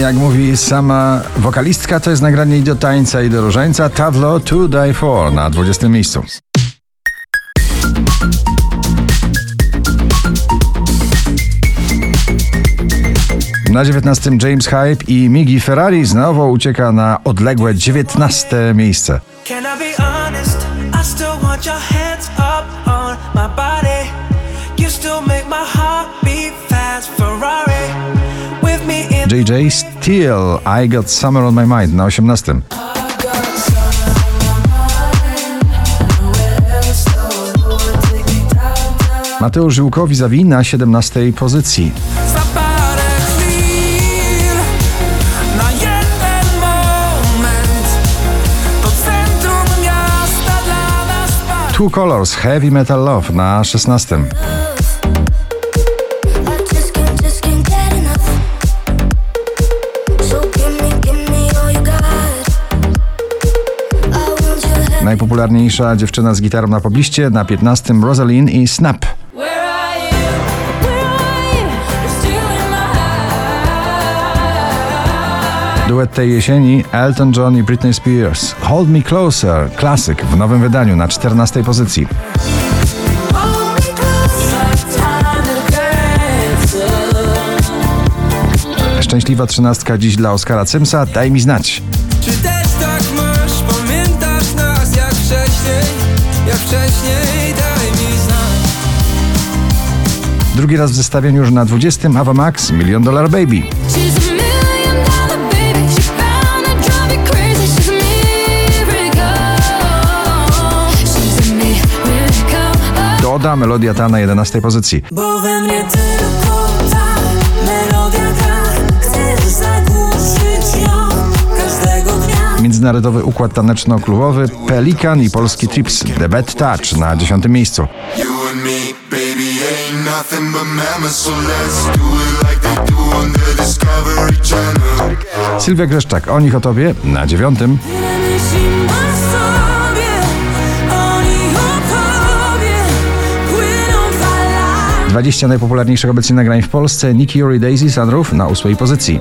Jak mówi sama wokalistka, to jest nagranie i do tańca, i do różańca. Tavlo To Die For na 20 miejscu. Na 19 James Hype i Migi Ferrari znowu ucieka na odległe 19 miejsce. Can I be honest? I still want your hands up JJ Steel, I Got Summer on My Mind na 18. Mateusz Żyłkowi zawi na 17 pozycji. Two Colors Heavy Metal Love na 16. Najpopularniejsza dziewczyna z gitarą na pobliście na 15 Rosalind i Snap. Duet tej jesieni Elton John i Britney Spears. Hold Me Closer, klasyk w nowym wydaniu na 14 pozycji. Szczęśliwa trzynastka dziś dla Oskara Cymsa. Daj mi znać. Drugi raz w zestawieniu już na 20 Ava Max Million Dollar Baby. Doda melodia ta na 11 pozycji. Bo we mnie tylko ta melodia gra. Chcesz zagłuszyć ją każdego dnia. Międzynarodowy układ taneczno-klubowy Pelikan i polski Trips The Bad Touch na 10 miejscu. Nothing but mammals, so let's do it like they do on the Discovery Channel. Sylwia Greszczak, o nich o tobie na 9. Tyle myśli masz w sobie. Oni o tobie płyną falami. 20 najpopularniejszych obecnie nagrań w Polsce Nicky Yuri Daisy Sunroof na 8 pozycji.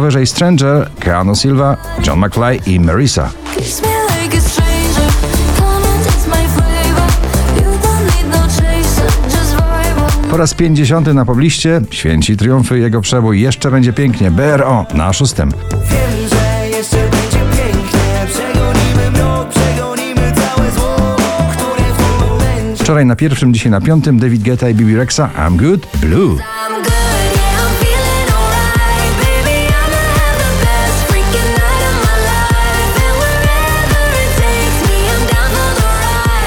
Wyżej Stranger, Keanu Silva, John McFly i Marisa. No. Po raz 50 na pobliście Święci Triumfy jego przebój Jeszcze będzie pięknie BRO na 6. Wiem, że jeszcze będzie pięknie Przegonimy mrok, przegonimy całe zło Które w tym momencie Wczoraj na pierwszym, dzisiaj na piątym David Guetta i Bibi Rexa I'm Good Blue.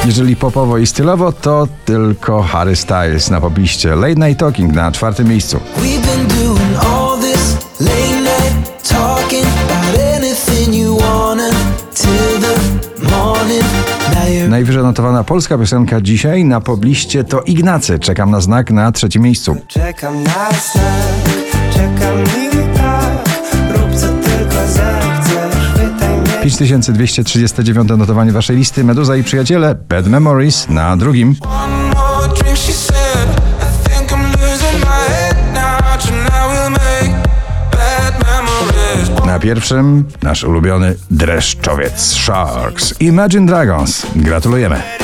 Jeżeli popowo i stylowo, to tylko Harry Styles na pobliście Late Night Talking na czwartym miejscu. Najwyżej notowana polska piosenka dzisiaj na pobliście to Ignacy. Czekam na znak na trzecim miejscu. Czekam na znak, czekam i tak 5239 notowanie waszej listy Meduza i przyjaciele Bad Memories na drugim. Na pierwszym nasz ulubiony dreszczowiec Sharks Imagine Dragons. Gratulujemy.